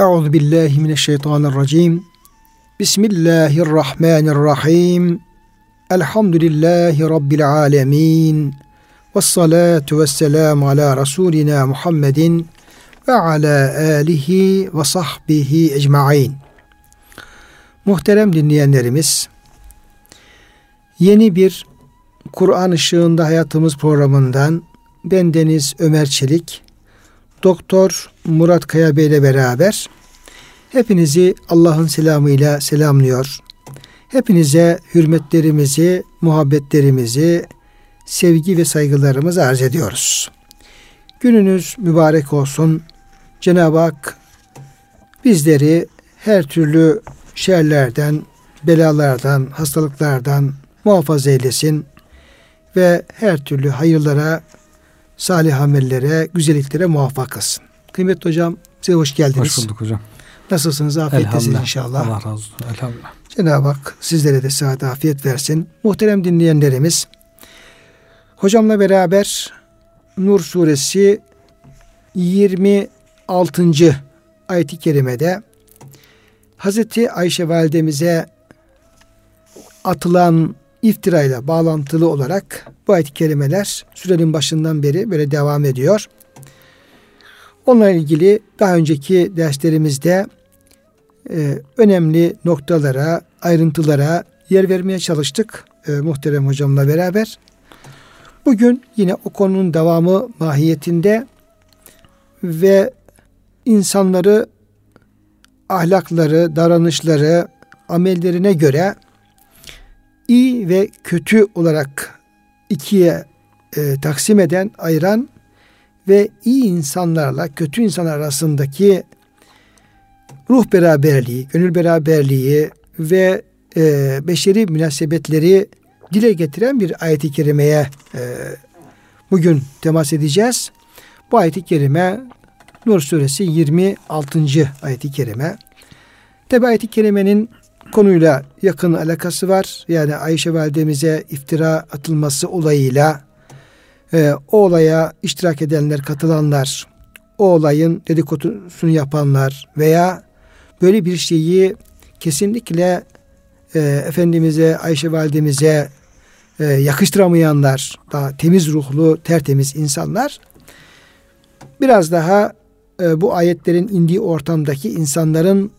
Euzu billahi mineşşeytanirracim. Bismillahirrahmanirrahim. Elhamdülillahi rabbil alamin. Ves salatu vesselamu ala rasulina Muhammedin ve ala alihi ve sahbihi ecmaîn. Muhterem dinleyenlerimiz, yeni bir Kur'an ışığında hayatımız programından ben Deniz Ömer Çelik, Doktor Murat Kaya Bey ile beraber hepinizi Allah'ın selamıyla selamlıyor. Hepinize hürmetlerimizi, muhabbetlerimizi, sevgi ve saygılarımızı arz ediyoruz. Gününüz mübarek olsun. Cenab-ı Hak bizleri her türlü şerlerden, belalardan, hastalıklardan muhafaza eylesin ve her türlü hayırlara, salih amellere, güzelliklere muvaffak kılsın. Kıymetli hocam size hoş geldiniz. Hoş bulduk hocam. Nasılsınız? Afiyettesiniz inşallah. Allah razı olsun. Elhamdülillah. Cenab-ı Hak sizlere de sıhhat afiyet versin. Muhterem dinleyenlerimiz, hocamla beraber Nur suresi 26. ayet-i kerimede Hazreti Ayşe validemize atılan iftirayla bağlantılı olarak bu ayet-i kerimeler sürenin başından beri böyle devam ediyor. Onunla ilgili daha önceki derslerimizde e, önemli noktalara, ayrıntılara yer vermeye çalıştık e, muhterem hocamla beraber. Bugün yine o konunun devamı mahiyetinde ve insanları ahlakları, davranışları, amellerine göre iyi ve kötü olarak ikiye e, taksim eden, ayıran ve iyi insanlarla kötü insanlar arasındaki ruh beraberliği, gönül beraberliği ve e, beşeri münasebetleri dile getiren bir ayet-i kerimeye e, bugün temas edeceğiz. Bu ayet-i kerime Nur suresi 26. ayet-i kerime. Tabi ayet-i kerimenin konuyla yakın alakası var. Yani Ayşe validemize iftira atılması olayıyla e, o olaya iştirak edenler, katılanlar, o olayın dedikodusunu yapanlar veya böyle bir şeyi kesinlikle e, Efendimiz'e, Ayşe validemize e, yakıştıramayanlar, daha temiz ruhlu, tertemiz insanlar biraz daha e, bu ayetlerin indiği ortamdaki insanların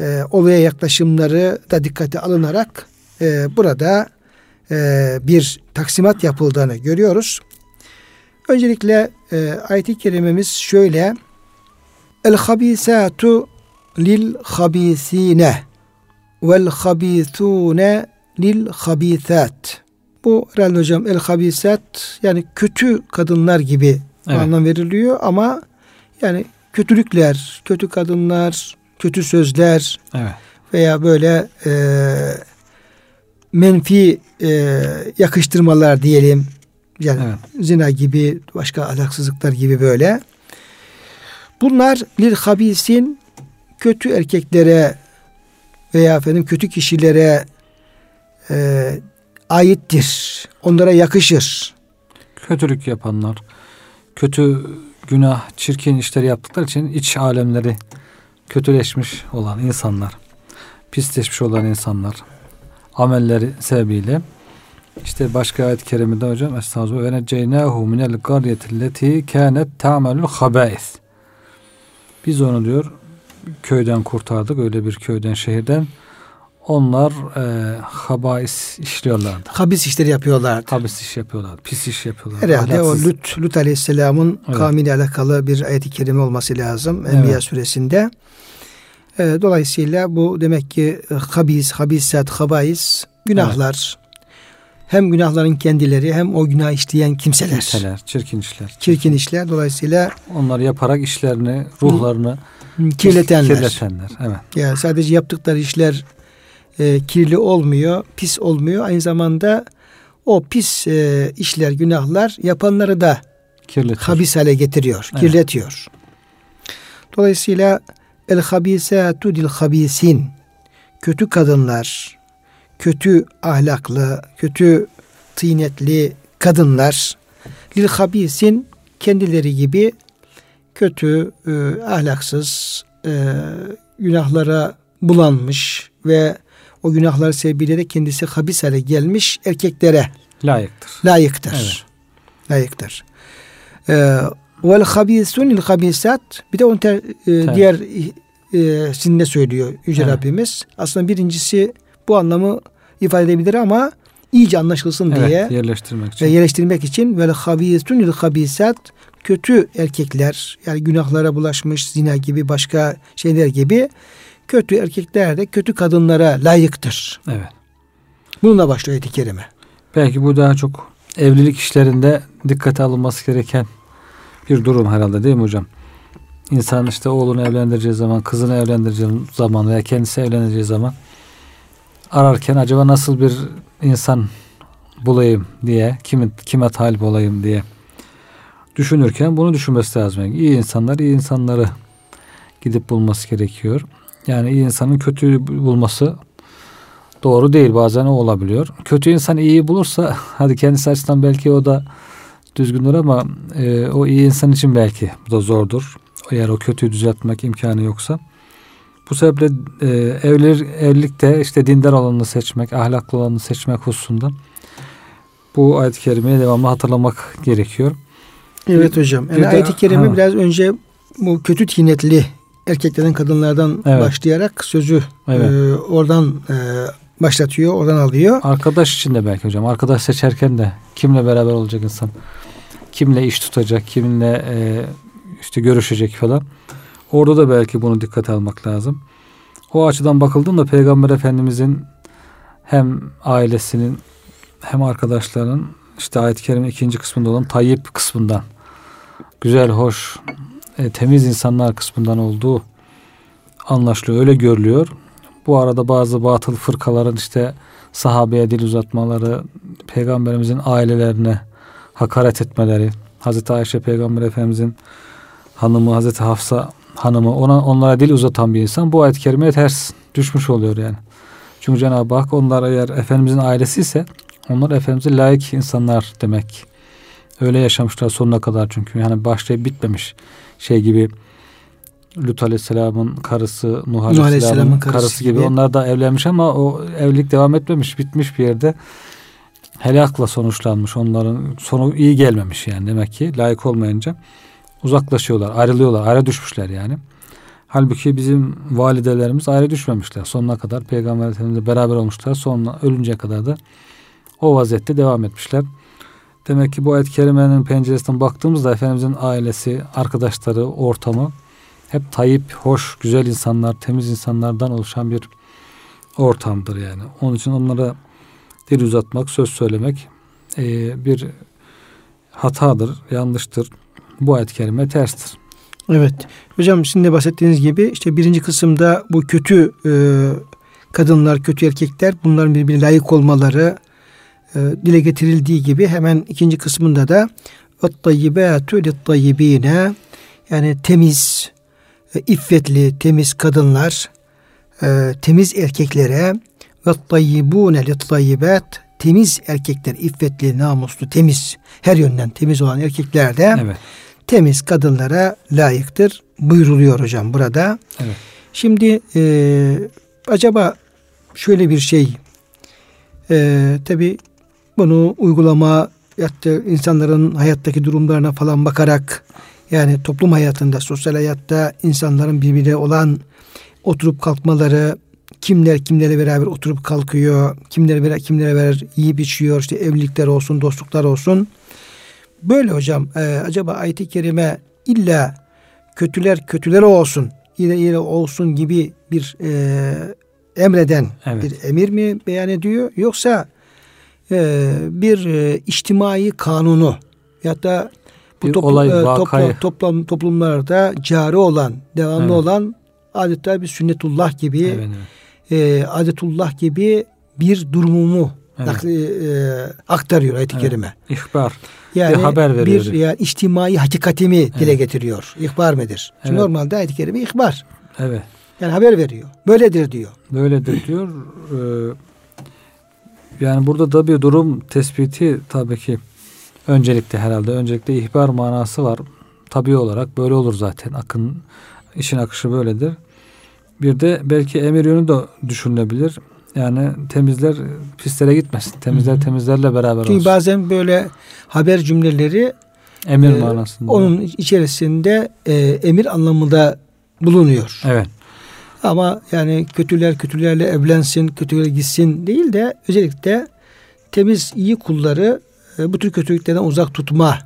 e, olaya yaklaşımları da dikkate alınarak e, burada e, bir taksimat yapıldığını görüyoruz. Öncelikle e, ayet-i kerimemiz şöyle El habisatu lil habisine vel habisune lil habisat. Bu herhalde hocam el habisat yani kötü kadınlar gibi evet. anlam veriliyor ama yani kötülükler, kötü kadınlar, kötü sözler evet. veya böyle e, menfi e, yakıştırmalar diyelim. Yani evet. zina gibi, başka ahlaksızlıklar gibi böyle. Bunlar lil habisin kötü erkeklere veya efendim kötü kişilere e, aittir. Onlara yakışır. Kötülük yapanlar, kötü günah, çirkin işleri yaptıkları için iç alemleri kötüleşmiş olan insanlar, pisleşmiş olan insanlar, amelleri sebebiyle işte başka ayet-i kerimede hocam Estağfurullah ve neceynahu minel qaryetilleti kânet ta'melul habais. Biz onu diyor köyden kurtardık öyle bir köyden şehirden. Onlar e, habais işliyorlardı. Habis işleri yapıyorlardı. Habis iş yapıyorlardı. Pis iş yapıyorlardı. Herhalde Ahlaksız. o Lut, Lut Aleyhisselam'ın evet. kavmiyle alakalı bir ayet-i kerime olması lazım. Enbiya evet. suresinde. E, dolayısıyla bu demek ki e, habis, habisat, habais günahlar. Evet. Hem günahların kendileri hem o günah işleyen kimseler. Kimseler, çirkin işler. Çirkin işler. Dolayısıyla onları yaparak işlerini, ruhlarını kirletenler. Kirletenler, evet. Yani sadece yaptıkları işler e, kirli olmuyor, pis olmuyor. Aynı zamanda o pis e, işler, günahlar yapanları da Kirletiyor. habis hale getiriyor, evet. kirletiyor. Dolayısıyla el habisatu dil habisin kötü kadınlar, kötü ahlaklı, kötü tıynetli kadınlar lil habisin kendileri gibi kötü, e, ahlaksız, e, günahlara bulanmış ve o günahlar sebebiyle de kendisi habis hale gelmiş erkeklere layıktır. Layıktır. Evet. Layıktır. Ee, vel habisun il habisat bir de onun ter, e, diğer e, sinde söylüyor Yüce evet. Rabbimiz. Aslında birincisi bu anlamı ifade edebilir ama iyice anlaşılsın evet, diye yerleştirmek için. Ve yerleştirmek için vel habisun il habisat kötü erkekler yani günahlara bulaşmış zina gibi başka şeyler gibi kötü erkekler de kötü kadınlara layıktır. Evet. Bununla başlıyor ayet-i kerime. Belki bu daha çok evlilik işlerinde dikkate alınması gereken bir durum herhalde değil mi hocam? İnsan işte oğlunu evlendireceği zaman, kızını evlendireceği zaman veya kendisi evleneceği zaman ararken acaba nasıl bir insan bulayım diye, kime, kime talip olayım diye düşünürken bunu düşünmesi lazım. Yani iyi insanlar iyi insanları gidip bulması gerekiyor. Yani iyi insanın kötüyü bulması doğru değil. Bazen o olabiliyor. Kötü insan iyiyi bulursa hadi kendisi açısından belki o da düzgündür ama e, o iyi insan için belki bu da zordur. Eğer o kötüyü düzeltmek imkanı yoksa. Bu sebeple e, evlilik, evlilikte işte dindar olanını seçmek, ahlaklı olanını seçmek hususunda bu ayet-i kerimeyi devamlı hatırlamak gerekiyor. Evet hocam. Yani ayet-i kerime ha. biraz önce bu kötü tinetli erkeklerden kadınlardan evet. başlayarak sözü evet. e, oradan e, başlatıyor, oradan alıyor. Arkadaş için de belki hocam. Arkadaş seçerken de kimle beraber olacak insan? Kimle iş tutacak, kiminle e, işte görüşecek falan. Orada da belki bunu dikkate almak lazım. O açıdan bakıldığında Peygamber Efendimizin hem ailesinin hem arkadaşlarının işte ayet-i kerime ikinci kısmında olan tayyip kısmından güzel, hoş, e, temiz insanlar kısmından olduğu anlaşılıyor. Öyle görülüyor. Bu arada bazı batıl fırkaların işte sahabeye dil uzatmaları, peygamberimizin ailelerine hakaret etmeleri, Hazreti Ayşe peygamber efendimizin hanımı, Hazreti Hafsa hanımı ona onlara dil uzatan bir insan bu ayet-i kerimeye ters düşmüş oluyor yani. Çünkü Cenab-ı Hak onlar eğer Efendimizin ailesi ise onlar Efendimiz'e layık insanlar demek. Öyle yaşamışlar sonuna kadar çünkü. Yani başlayıp bitmemiş şey gibi Lut Aleyhisselam'ın karısı, Nuh Aleyhisselam'ın karısı, karısı gibi. gibi. Onlar da evlenmiş ama o evlilik devam etmemiş. Bitmiş bir yerde helakla sonuçlanmış. Onların sonu iyi gelmemiş yani demek ki layık olmayınca uzaklaşıyorlar, ayrılıyorlar, ayrı düşmüşler yani. Halbuki bizim validelerimiz ayrı düşmemişler. Sonuna kadar Peygamber Efendimizle beraber olmuşlar. Sonra ölünceye kadar da o vaziyette devam etmişler. Demek ki bu ayet-i kerimenin penceresinden baktığımızda Efendimizin ailesi, arkadaşları, ortamı hep tayyip, hoş, güzel insanlar, temiz insanlardan oluşan bir ortamdır yani. Onun için onlara dil uzatmak, söz söylemek e, bir hatadır, yanlıştır Bu ayet-i kerime terstir. Evet. Hocam şimdi bahsettiğiniz gibi işte birinci kısımda bu kötü e, kadınlar, kötü erkekler bunların birbirine layık olmaları e, dile getirildiği gibi hemen ikinci kısmında da وَالطَّيِّبَاتُ لِلطَّيِّب۪ينَ yani temiz, e, iffetli, temiz kadınlar, e, temiz erkeklere ve tayyibune littayyibat temiz erkekler, iffetli, namuslu, temiz, her yönden temiz olan erkekler de evet. temiz kadınlara layıktır buyruluyor hocam burada. Evet. Şimdi e, acaba şöyle bir şey e, tabi bunu uygulama yattı insanların hayattaki durumlarına falan bakarak yani toplum hayatında, sosyal hayatta insanların birbirine olan oturup kalkmaları, kimler kimlerle beraber oturup kalkıyor, kimler kimlere beraber yiyip içiyor, işte evlilikler olsun, dostluklar olsun. Böyle hocam e, acaba ayet-i kerime illa kötüler kötüler olsun, yine yine olsun gibi bir e, emreden evet. bir emir mi beyan ediyor? Yoksa e, bir e, içtimai kanunu ya da bu bir toplu, olay, e, toplam, toplam, toplumlarda cari olan, devamlı evet. olan adeta bir sünnetullah gibi evet, evet. E, adetullah gibi bir durumumu evet. e, e, aktarıyor ayet-i evet. kerime. İhbar. Yani bir haber veriyor. Bir yani içtimai hakikatimi evet. dile getiriyor. İhbar mıdır? Çünkü evet. normalde ayet-i kerime ihbar. Evet. Yani haber veriyor. Böyledir diyor. Böyledir diyor. Ee, yani burada da bir durum tespiti tabii ki öncelikle herhalde. Öncelikle ihbar manası var. Tabii olarak böyle olur zaten. Akın işin akışı böyledir. Bir de belki emir yönü de düşünülebilir. Yani temizler pislere gitmesin. Temizler Hı-hı. temizlerle beraber Çünkü olsun. bazen böyle haber cümleleri emir e, manasında. Onun içerisinde e, emir anlamında bulunuyor. Evet. Ama yani kötüler kötülerle evlensin, kötüler gitsin değil de özellikle temiz iyi kulları e, bu tür kötülüklerden uzak tutma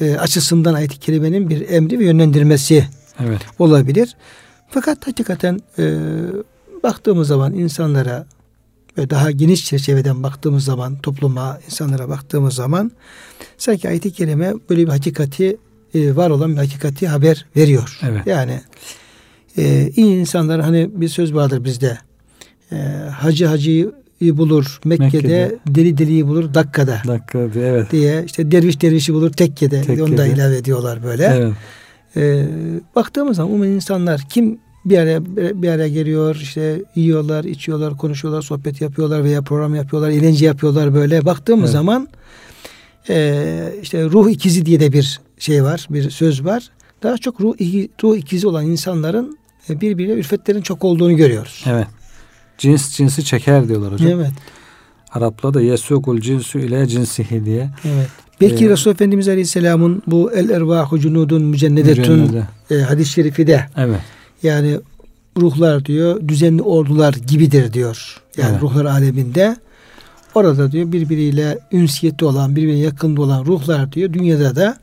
e, açısından ayet-i kerimenin bir emri ve yönlendirmesi evet. olabilir. Fakat hakikaten e, baktığımız zaman insanlara ve daha geniş çerçeveden baktığımız zaman topluma, insanlara baktığımız zaman sanki ayet-i kerime böyle bir hakikati e, var olan bir hakikati haber veriyor. Evet. Yani e, iyi insanlar hani bir söz vardır bizde. E, hacı hacıyı bulur Mekke'de, Mekke'de, deli deliyi bulur dakikada. Dakikada evet. Diye işte derviş dervişi bulur tekkede. tekkede. Onu da ilave ediyorlar böyle. Evet. E, baktığımız zaman umum insanlar kim bir araya bir araya geliyor işte yiyorlar, içiyorlar, konuşuyorlar, sohbet yapıyorlar veya program yapıyorlar, eğlence yapıyorlar böyle. Baktığımız evet. zaman e, işte ruh ikizi diye de bir şey var, bir söz var. Daha çok ruh, ruh ikizi olan insanların e, birbirine ülfetlerin çok olduğunu görüyoruz. Evet. Cins cinsi çeker diyorlar hocam. Evet. Araplarda yesukul cinsu ile cinsihi diye. Evet. Belki ee, Resulullah Efendimiz Aleyhisselam'ın bu el ervahu cunudun mücennedetun mücennede. e, hadis-i şerifi de evet. Yani ruhlar diyor düzenli ordular gibidir diyor. Yani evet. ruhlar aleminde orada diyor birbiriyle ünsiyeti olan, birbirine yakında olan ruhlar diyor dünyada da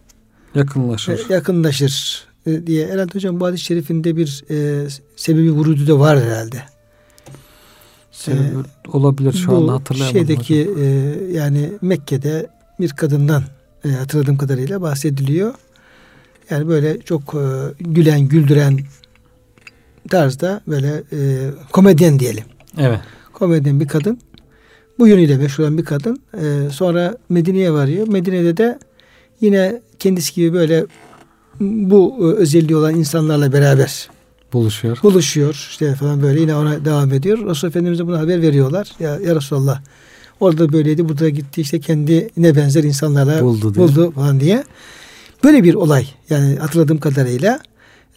yakınlaşır. E, yakınlaşır e, diye. Herhalde hocam bu hadis-i şerifinde bir e, sebebi vurudu da var herhalde. Sebebi ee, olabilir şu anda hatırlayamadım. Şeydeki e, yani Mekke'de bir kadından e, hatırladığım kadarıyla bahsediliyor. Yani böyle çok e, gülen, güldüren tarzda böyle e, komedyen diyelim. Evet. Komedyen bir kadın. Bu yönüyle meşhur olan bir kadın. E, sonra Medine'ye varıyor. Medine'de de yine kendisi gibi böyle bu özelliği olan insanlarla beraber buluşuyor. Buluşuyor işte falan böyle yine ona devam ediyor. Resul Efendimiz'e bunu haber veriyorlar. Ya, ya Resulallah orada böyleydi burada gitti işte kendine benzer insanlarla buldu, buldu falan diye. Böyle bir olay yani hatırladığım kadarıyla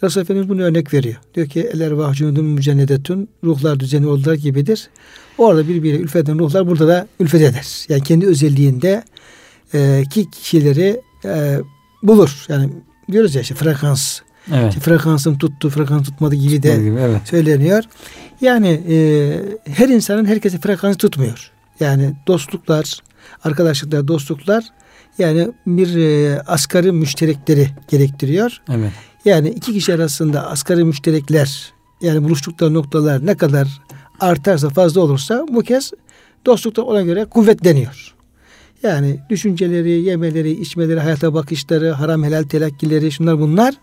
Resul Efendimiz bunu örnek veriyor. Diyor ki eller vahcunudun mücennedetun ruhlar düzeni oldular gibidir. Orada birbiriyle ülfeden ruhlar burada da ülfet eder. Yani kendi özelliğinde e, ki kişileri e, bulur. Yani diyoruz ya işte frekans. Evet. İşte frekansım tuttu, frekans tutmadı gibi de gibi, evet. söyleniyor. Yani e, her insanın herkese frekansı tutmuyor. Yani dostluklar, arkadaşlıklar, dostluklar yani bir e, asgari müşterekleri gerektiriyor. Evet. Yani iki kişi arasında asgari müşterekler yani buluştukları noktalar ne kadar artarsa fazla olursa bu kez dostlukta ona göre kuvvetleniyor. Yani düşünceleri, yemeleri, içmeleri, hayata bakışları, haram helal telakkileri şunlar bunlar.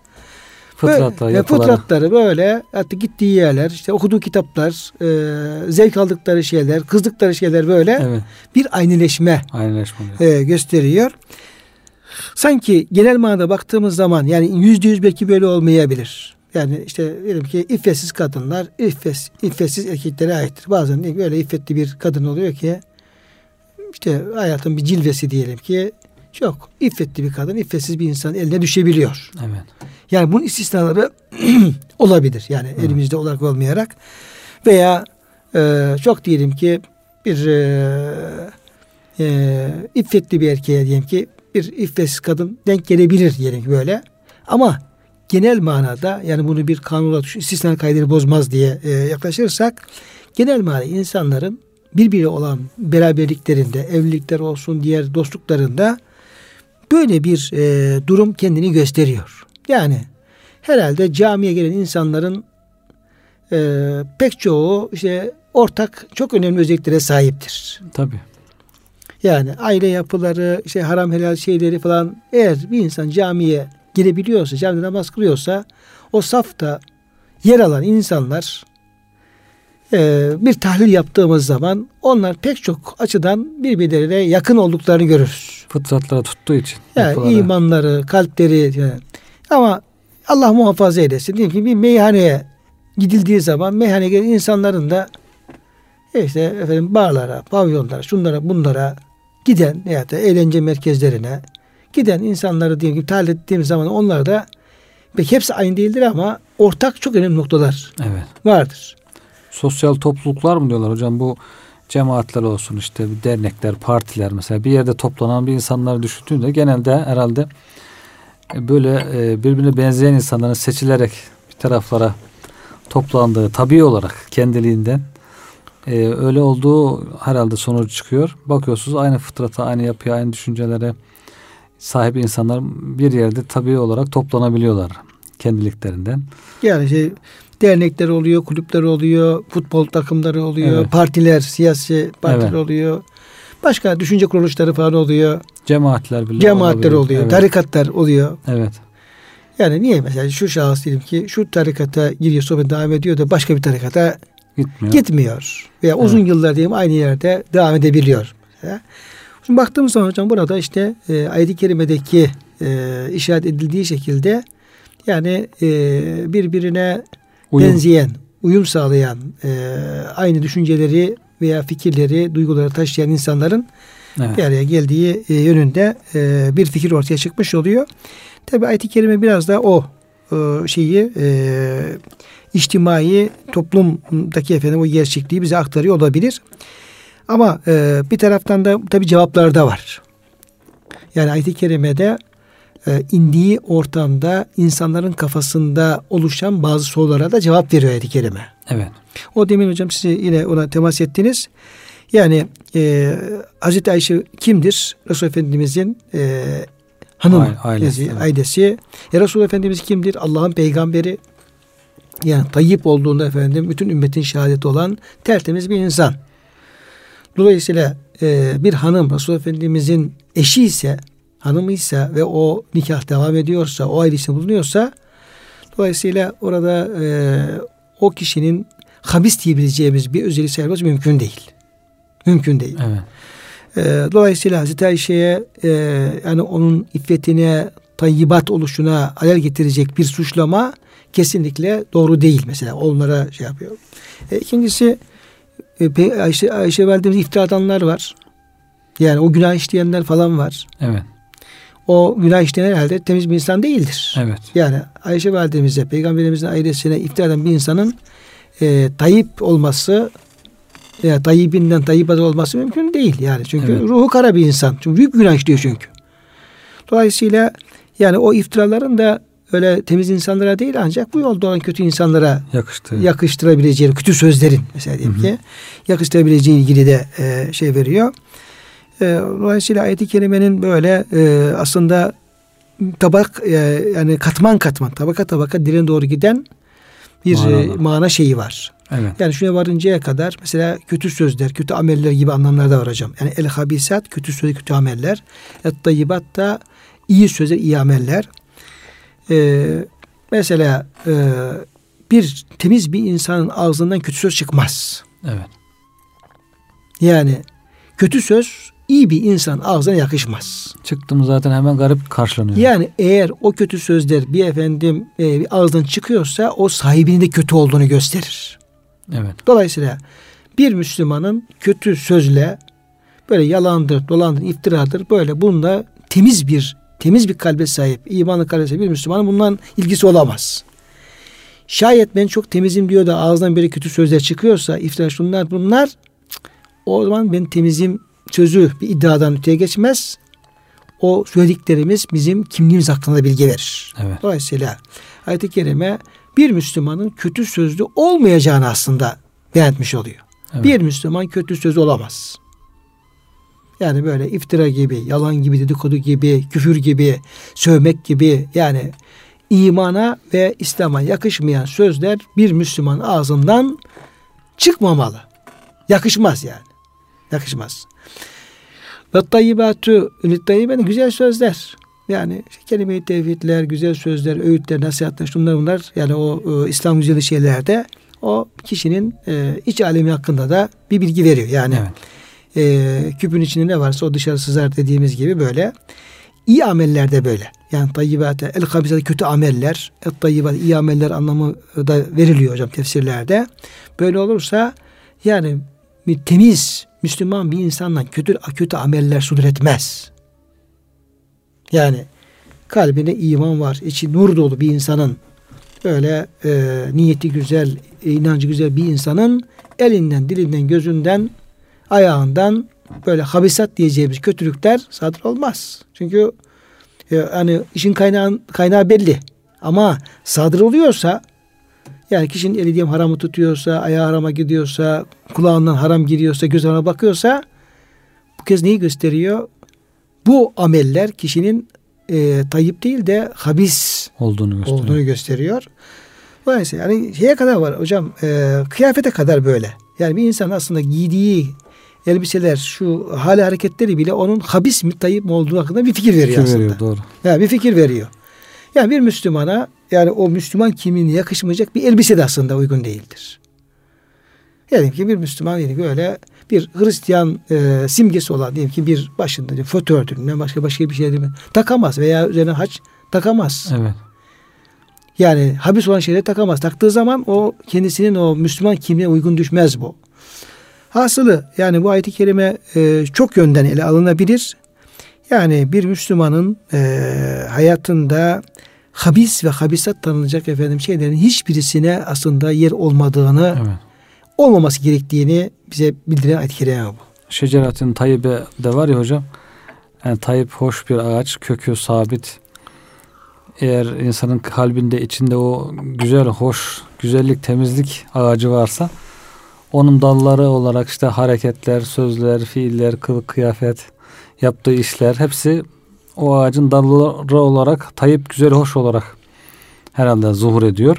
Fıtratlar, böyle, fıtratları böyle hatta gittiği yerler, işte okuduğu kitaplar, e, zevk aldıkları şeyler, kızdıkları şeyler böyle evet. bir aynileşme, aynileşme e, gösteriyor. Sanki genel manada baktığımız zaman yani yüzde yüz belki böyle olmayabilir. Yani işte diyelim ki iffetsiz kadınlar iffes, iffetsiz erkeklere aittir. Bazen böyle iffetli bir kadın oluyor ki işte hayatın bir cilvesi diyelim ki çok iffetli bir kadın iffetsiz bir insan eline düşebiliyor. Evet. Yani bunun istisnaları olabilir. Yani evet. elimizde olarak olmayarak veya e, çok diyelim ki bir e, e, iffetli bir erkeğe diyelim ki bir iffetsiz kadın denk gelebilir diyelim böyle. Ama genel manada yani bunu bir kanunla istisna kaydını bozmaz diye e, yaklaşırsak genel manada insanların birbiri olan beraberliklerinde, evlilikler olsun, diğer dostluklarında böyle bir e, durum kendini gösteriyor. Yani herhalde camiye gelen insanların e, pek çoğu işte ortak çok önemli özelliklere sahiptir. Tabii. Yani aile yapıları, işte haram helal şeyleri falan eğer bir insan camiye girebiliyorsa, camide namaz kılıyorsa o safta yer alan insanlar e, bir tahlil yaptığımız zaman onlar pek çok açıdan birbirlerine yakın olduklarını görürüz. Fıtratlara tuttuğu için. Yani yapıları. imanları, kalpleri yani. ama Allah muhafaza eylesin. Diyelim ki bir meyhaneye gidildiği zaman meyhaneye gelen insanların da işte efendim barlara, pavyonlara, şunlara, bunlara giden ya da eğlence merkezlerine giden insanları diyelim ki tahlil ettiğim zaman onlar da Peki hepsi aynı değildir ama ortak çok önemli noktalar Evet. vardır. Sosyal topluluklar mı diyorlar hocam bu cemaatler olsun işte dernekler, partiler mesela bir yerde toplanan bir insanları düşündüğünde genelde herhalde e, böyle e, birbirine benzeyen insanların seçilerek bir taraflara toplandığı tabii olarak kendiliğinden e, öyle olduğu herhalde sonuç çıkıyor. Bakıyorsunuz aynı fıtrata, aynı yapıya, aynı düşüncelere sahip insanlar bir yerde tabii olarak toplanabiliyorlar kendiliklerinden. Yani şey, dernekler oluyor, kulüpler oluyor, futbol takımları oluyor, Evet. partiler, siyasi partiler Evet. oluyor. Başka düşünce kuruluşları falan oluyor. Cemaatler bile Cemaatler olabilir. oluyor, Evet. tarikatlar oluyor. evet. Yani niye mesela şu şahıs diyelim ki şu tarikata giriyor sohbet devam ediyor da başka bir tarikata Gitmiyor. gitmiyor. Veya uzun yıllar diyelim aynı yerde devam edebiliyor. Şimdi baktığımız zaman hocam burada işte e, ayet-i kerimedeki e, işaret edildiği şekilde yani e, birbirine Uyum. benzeyen, uyum sağlayan, e, aynı düşünceleri veya fikirleri, duyguları taşıyan insanların Evet. bir araya geldiği e, yönünde e, bir fikir ortaya çıkmış oluyor. Tabi ayet-i kerime biraz da o e, şeyi e, içtimai toplumdaki efendim o gerçekliği bize aktarıyor olabilir. Ama e, bir taraftan da tabi cevaplar da var. Yani ayet-i kerimede e, indiği ortamda insanların kafasında oluşan bazı sorulara da cevap veriyor ayet-i kerime. Evet. O demin hocam siz yine ona temas ettiniz. Yani e, Hazreti Ayşe kimdir? Resul Efendimizin e, hanımı, Aile- ailesi, ailesi. evet. ailesi. E, Resul Efendimiz kimdir? Allah'ın peygamberi. Yani tayyip olduğunda efendim bütün ümmetin şehadeti olan tertemiz bir insan. Dolayısıyla e, bir hanım Resul Efendimizin eşi ise, hanımı ise ve o nikah devam ediyorsa, o ailesinde bulunuyorsa dolayısıyla orada e, o kişinin habis diyebileceğimiz bir özellik sayılması mümkün değil. Mümkün değil. Evet. E, dolayısıyla Hazreti Ayşe'ye e, yani onun iffetine, tayyibat oluşuna alel getirecek bir suçlama kesinlikle doğru değil mesela. Onlara şey yapıyor. E, ikincisi e, Ayşe, Ayşe validemiz iftira atanlar var. Yani o günah işleyenler falan var. Evet. O günah işleyen herhalde temiz bir insan değildir. Evet. Yani Ayşe validemize, peygamberimizin ailesine iftira eden bir insanın e, tayyip olması ya tayyibinden tayyibat olması mümkün değil yani. Çünkü Evet. ruhu kara bir insan. Çünkü büyük günah işliyor çünkü. Dolayısıyla yani o iftiraların da öyle temiz insanlara değil ancak bu yolda olan kötü insanlara Yakıştı. yakıştırabileceği kötü sözlerin mesela diyelim ki yakıştırabileceği ilgili de e, şey veriyor. E, dolayısıyla ayet-i kerimenin böyle e, aslında tabak e, yani katman katman tabaka tabaka diline doğru giden bir e, mana şeyi var. Evet. Yani şuna varıncaya kadar mesela kötü sözler, kötü ameller gibi anlamlar da var hocam. Yani el habisat kötü söz, kötü ameller. Et tayyibat da iyi sözler, iyi ameller. Ee, mesela e, bir temiz bir insanın ağzından kötü söz çıkmaz. Evet. Yani kötü söz iyi bir insan ağzına yakışmaz. Çıktım zaten hemen garip karşılanıyor. Yani eğer o kötü sözler bir efendim e, bir ağızdan çıkıyorsa o sahibinin de kötü olduğunu gösterir. Evet. Dolayısıyla bir Müslümanın kötü sözle böyle yalandır, dolandır, iftiradır böyle bununla temiz bir temiz bir kalbe sahip, imanlı kalbe sahip bir Müslümanın bundan ilgisi olamaz. Şayet ben çok temizim diyor da ağzından böyle kötü sözler çıkıyorsa, iftira şunlar bunlar o zaman ben temizim sözü bir iddiadan öteye geçmez. O söylediklerimiz bizim kimliğimiz hakkında bilgi verir. Evet. Dolayısıyla ayet-i kerime bir Müslümanın kötü sözlü olmayacağını aslında beyan etmiş oluyor. Evet. Bir Müslüman kötü söz olamaz. Yani böyle iftira gibi, yalan gibi, dedikodu gibi, küfür gibi, sövmek gibi yani imana ve İslam'a yakışmayan sözler bir Müslüman ağzından çıkmamalı. Yakışmaz yani. Yakışmaz. Ve tayyibatü tayyiben güzel sözler. Yani işte kelime-i tevhidler, güzel sözler, öğütler, nasihatler, şunlar bunlar yani o e, İslam güzeli şeylerde o kişinin e, iç alemi hakkında da bir bilgi veriyor. Yani Evet. E, küpün içinde ne varsa o dışarı sızar dediğimiz gibi böyle. İyi ameller de böyle. Yani tayyibate, el kabisate kötü ameller, el tayyibat iyi ameller anlamı da veriliyor hocam tefsirlerde. Böyle olursa yani bir temiz Müslüman bir insandan kötü kötü ameller sudur etmez. Yani kalbine iman var, içi nur dolu bir insanın böyle e, niyeti güzel, inancı güzel bir insanın elinden, dilinden, gözünden, ayağından böyle habisat diyeceğimiz kötülükler sadır olmaz. Çünkü e, hani işin kaynağı, kaynağı belli. Ama sadır oluyorsa yani kişinin eli diyeyim haramı tutuyorsa, ayağı harama gidiyorsa, kulağından haram giriyorsa, göz harama bakıyorsa bu kez neyi gösteriyor? Bu ameller kişinin e, tayyip değil de habis olduğunu gösteriyor. Olduğunu gösteriyor. Dolayısıyla yani şeye kadar var hocam e, kıyafete kadar böyle. Yani bir insan aslında giydiği elbiseler şu hali hareketleri bile onun habis mi tayyip mi olduğu hakkında bir fikir veriyor fikir aslında. veriyor doğru. Yani bir fikir veriyor. Yani bir Müslümana yani o Müslüman kimliğine yakışmayacak bir elbise de aslında uygun değildir. Yani ki bir Müslüman diyelim ki öyle bir Hristiyan e, simgesi olan diyelim ki bir başında fotoğrafı başka başka bir şey değil mi? takamaz veya üzerine haç takamaz. Evet. Yani habis olan şeyleri takamaz. Taktığı zaman o kendisinin o Müslüman kimliğine uygun düşmez bu. Hasılı yani bu ayet-i kerime e, çok yönden ele alınabilir. Yani bir Müslümanın e, hayatında habis ve habisat tanınacak efendim şeylerin hiçbirisine aslında yer olmadığını, evet. olmaması gerektiğini bize bildiren ayet-i kerime bu. Şeceratın tayyibe de var ya hocam. Yani tayyip hoş bir ağaç, kökü sabit. Eğer insanın kalbinde, içinde o güzel, hoş, güzellik, temizlik ağacı varsa onun dalları olarak işte hareketler, sözler, fiiller, kılık, kıyafet, yaptığı işler hepsi o ağacın dalları olarak tayyip güzel hoş olarak herhalde zuhur ediyor.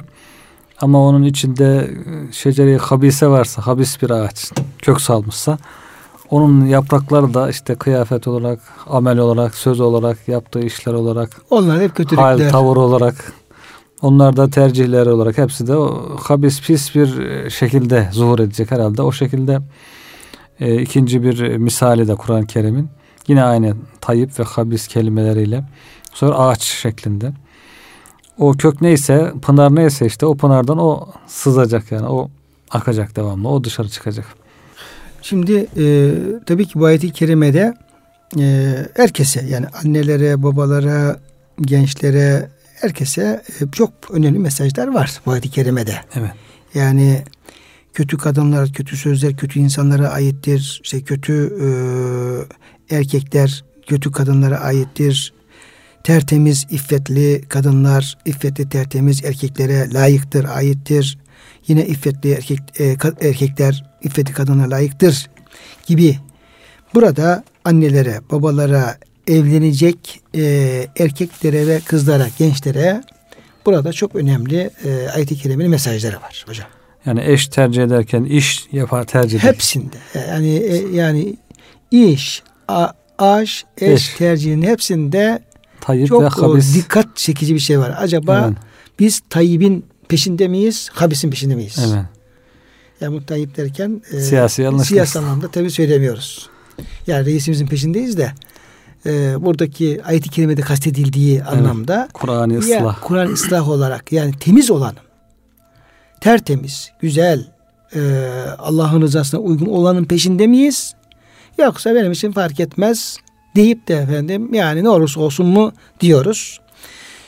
Ama onun içinde şeceri habise varsa, habis bir ağaç kök salmışsa onun yaprakları da işte kıyafet olarak, amel olarak, söz olarak, yaptığı işler olarak, onlar hep kötülükler. Hal, tavır olarak, onlar da tercihleri olarak hepsi de o habis pis bir şekilde zuhur edecek herhalde. O şekilde e, ikinci bir misali de Kur'an-ı Kerim'in Yine aynı tayyip ve habis kelimeleriyle. Sonra ağaç şeklinde. O kök neyse, pınar neyse işte o pınardan o sızacak yani. O akacak devamlı. O dışarı çıkacak. Şimdi e, tabii ki bu ayet-i kerimede e, herkese yani annelere, babalara, gençlere, herkese e, çok önemli mesajlar var bu ayet-i kerimede. Evet. Yani kötü kadınlar, kötü sözler kötü insanlara aittir. İşte kötü e, erkekler kötü kadınlara aittir. Tertemiz, iffetli kadınlar, iffetli, tertemiz erkeklere layıktır, aittir. Yine iffetli erkek, e, erkekler, iffetli kadınlara layıktır gibi. Burada annelere, babalara, evlenecek e, erkeklere ve kızlara, gençlere burada çok önemli e, ayet-i kerimenin mesajları var hocam. Yani eş tercih ederken iş yapar tercih eder. Hepsinde. Yani e, yani iş, a, aş, eş, eş. tercihinin hepsinde Tayyip çok ve habis. dikkat çekici bir şey var. Acaba evet. biz Tayyip'in peşinde miyiz, habisin peşinde miyiz? Evet. Yani bu Tayyip derken e, siyasi, siyasi anlamda tabi söylemiyoruz. Yani reisimizin peşindeyiz de e, buradaki ayet-i kerimede kastedildiği evet. anlamda Kur'an-ı ıslah. Kur'an ıslah olarak yani temiz olanım. Tertemiz, güzel, e, Allah'ın rızasına uygun olanın peşinde miyiz? Yoksa benim için fark etmez deyip de efendim yani ne olursa olsun mu diyoruz.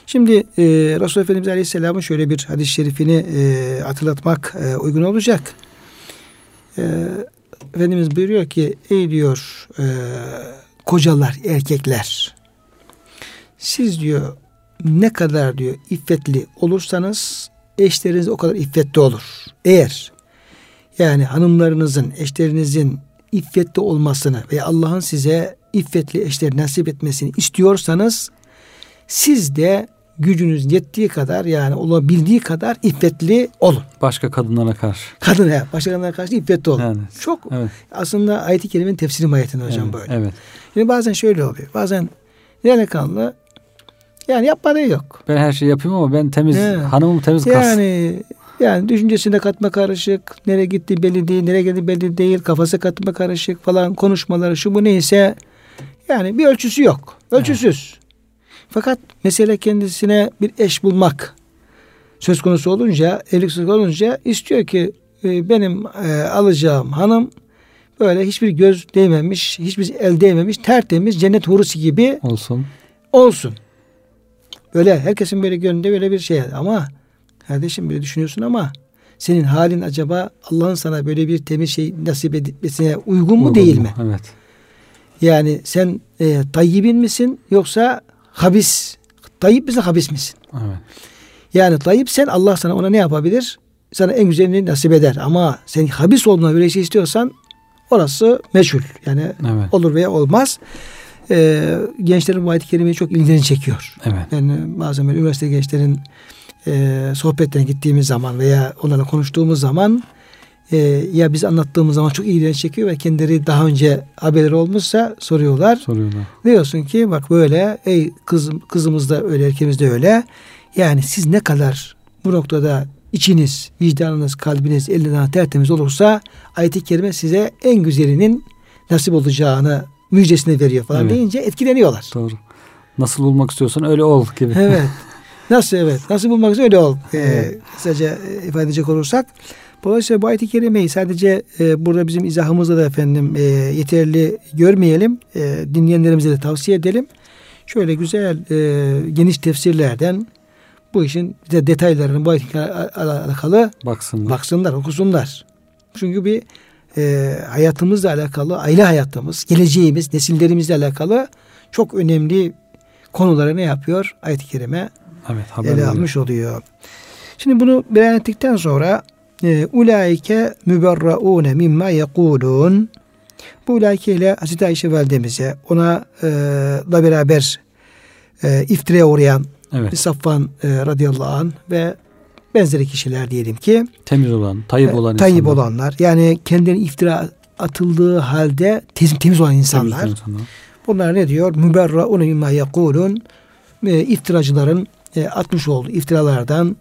Şimdi e, Resulullah Efendimiz Aleyhisselam'ın şöyle bir hadis-i şerifini e, hatırlatmak e, uygun olacak. E, Efendimiz buyuruyor ki ey diyor e, kocalar, erkekler siz diyor ne kadar diyor iffetli olursanız eşleriniz o kadar iffetli olur. Eğer yani hanımlarınızın, eşlerinizin iffetli olmasını ve Allah'ın size iffetli eşler nasip etmesini istiyorsanız siz de gücünüz yettiği kadar yani olabildiği kadar iffetli olun. Başka kadınlara karşı. Kadın ya başka kadınlara karşı iffetli olun. Yani, Çok evet. aslında ayet-i kerimenin tefsiri mahiyetinde hocam evet, böyle. Evet. Şimdi bazen şöyle oluyor. Bazen delikanlı yani yapmadığı yok. Ben her şeyi yapayım ama ben temiz, He. hanımım temiz kalsın. Yani yani düşüncesinde katma karışık, nereye gitti belli değil, nereye geldi belli değil, kafası katma karışık falan konuşmaları şu bu neyse yani bir ölçüsü yok. Ölçüsüz. Evet. Fakat mesele kendisine bir eş bulmak söz konusu olunca, evlilik söz konusu olunca istiyor ki e, benim e, alacağım hanım böyle hiçbir göz değmemiş, hiçbir el değmemiş, tertemiz cennet hurusu gibi olsun. Olsun. Böyle herkesin böyle gönlünde böyle bir şey ama kardeşim böyle düşünüyorsun ama senin halin acaba Allah'ın sana böyle bir temiz şey nasip etmesine uygun mu Uygun değil mu? mi? Evet. Yani sen e, tayyibin misin yoksa habis? Tayyip misin habis misin? Evet. Yani tayyip sen Allah sana ona ne yapabilir? Sana en güzelini nasip eder. Ama sen habis olduğuna böyle şey istiyorsan orası meçhul. Yani Evet. olur veya olmaz. Ee, gençlerin bu ayet-i kerimeyi çok ilgilerini çekiyor. Evet. Yani bazen böyle üniversite gençlerin e, sohbetlerine gittiğimiz zaman veya onlarla konuştuğumuz zaman e, ya biz anlattığımız zaman çok ilgilerini çekiyor ve kendileri daha önce haberleri olmuşsa soruyorlar. Soruyorlar. Diyorsun ki bak böyle ey kızım kızımız da öyle erkeğimiz de öyle. Yani siz ne kadar bu noktada içiniz, vicdanınız, kalbiniz, elinden tertemiz olursa ayet-i kerime size en güzelinin nasip olacağını müjdesini veriyor falan Evet. deyince etkileniyorlar. Doğru. Nasıl bulmak istiyorsan öyle ol gibi. Evet. Nasıl evet. Nasıl bulmak için öyle ol. Ee, Evet. kısaca e, ifade edecek olursak. Dolayısıyla bu ayet-i kerimeyi sadece e, burada bizim izahımızda da efendim e, yeterli görmeyelim. E, dinleyenlerimize de tavsiye edelim. Şöyle güzel e, geniş tefsirlerden bu işin de detaylarını bu ayet alakalı Baksınlar. baksınlar, okusunlar. Çünkü bir e, hayatımızla alakalı, aile hayatımız, geleceğimiz, nesillerimizle alakalı çok önemli konuları ne yapıyor? Ayet-i Kerime Evet. Ele almış oluyor. Şimdi bunu beyan ettikten sonra ulaike müberraune mimma yekulun bu ulaike ile Hazreti Ayşe validemize ona e, da beraber e, iftiraya uğrayan Evet. Safvan e, radıyallahu anh ve benzeri kişiler diyelim ki Temiz olan, tayyip olan tayyip insanlar. olanlar yani kendilerine iftira atıldığı halde temiz, temiz olan Temiz insanlar. insanlar. Bunlar ne diyor? Müberraune mimma yekulun e, iftiracıların e, atmış olduğu iftiralardan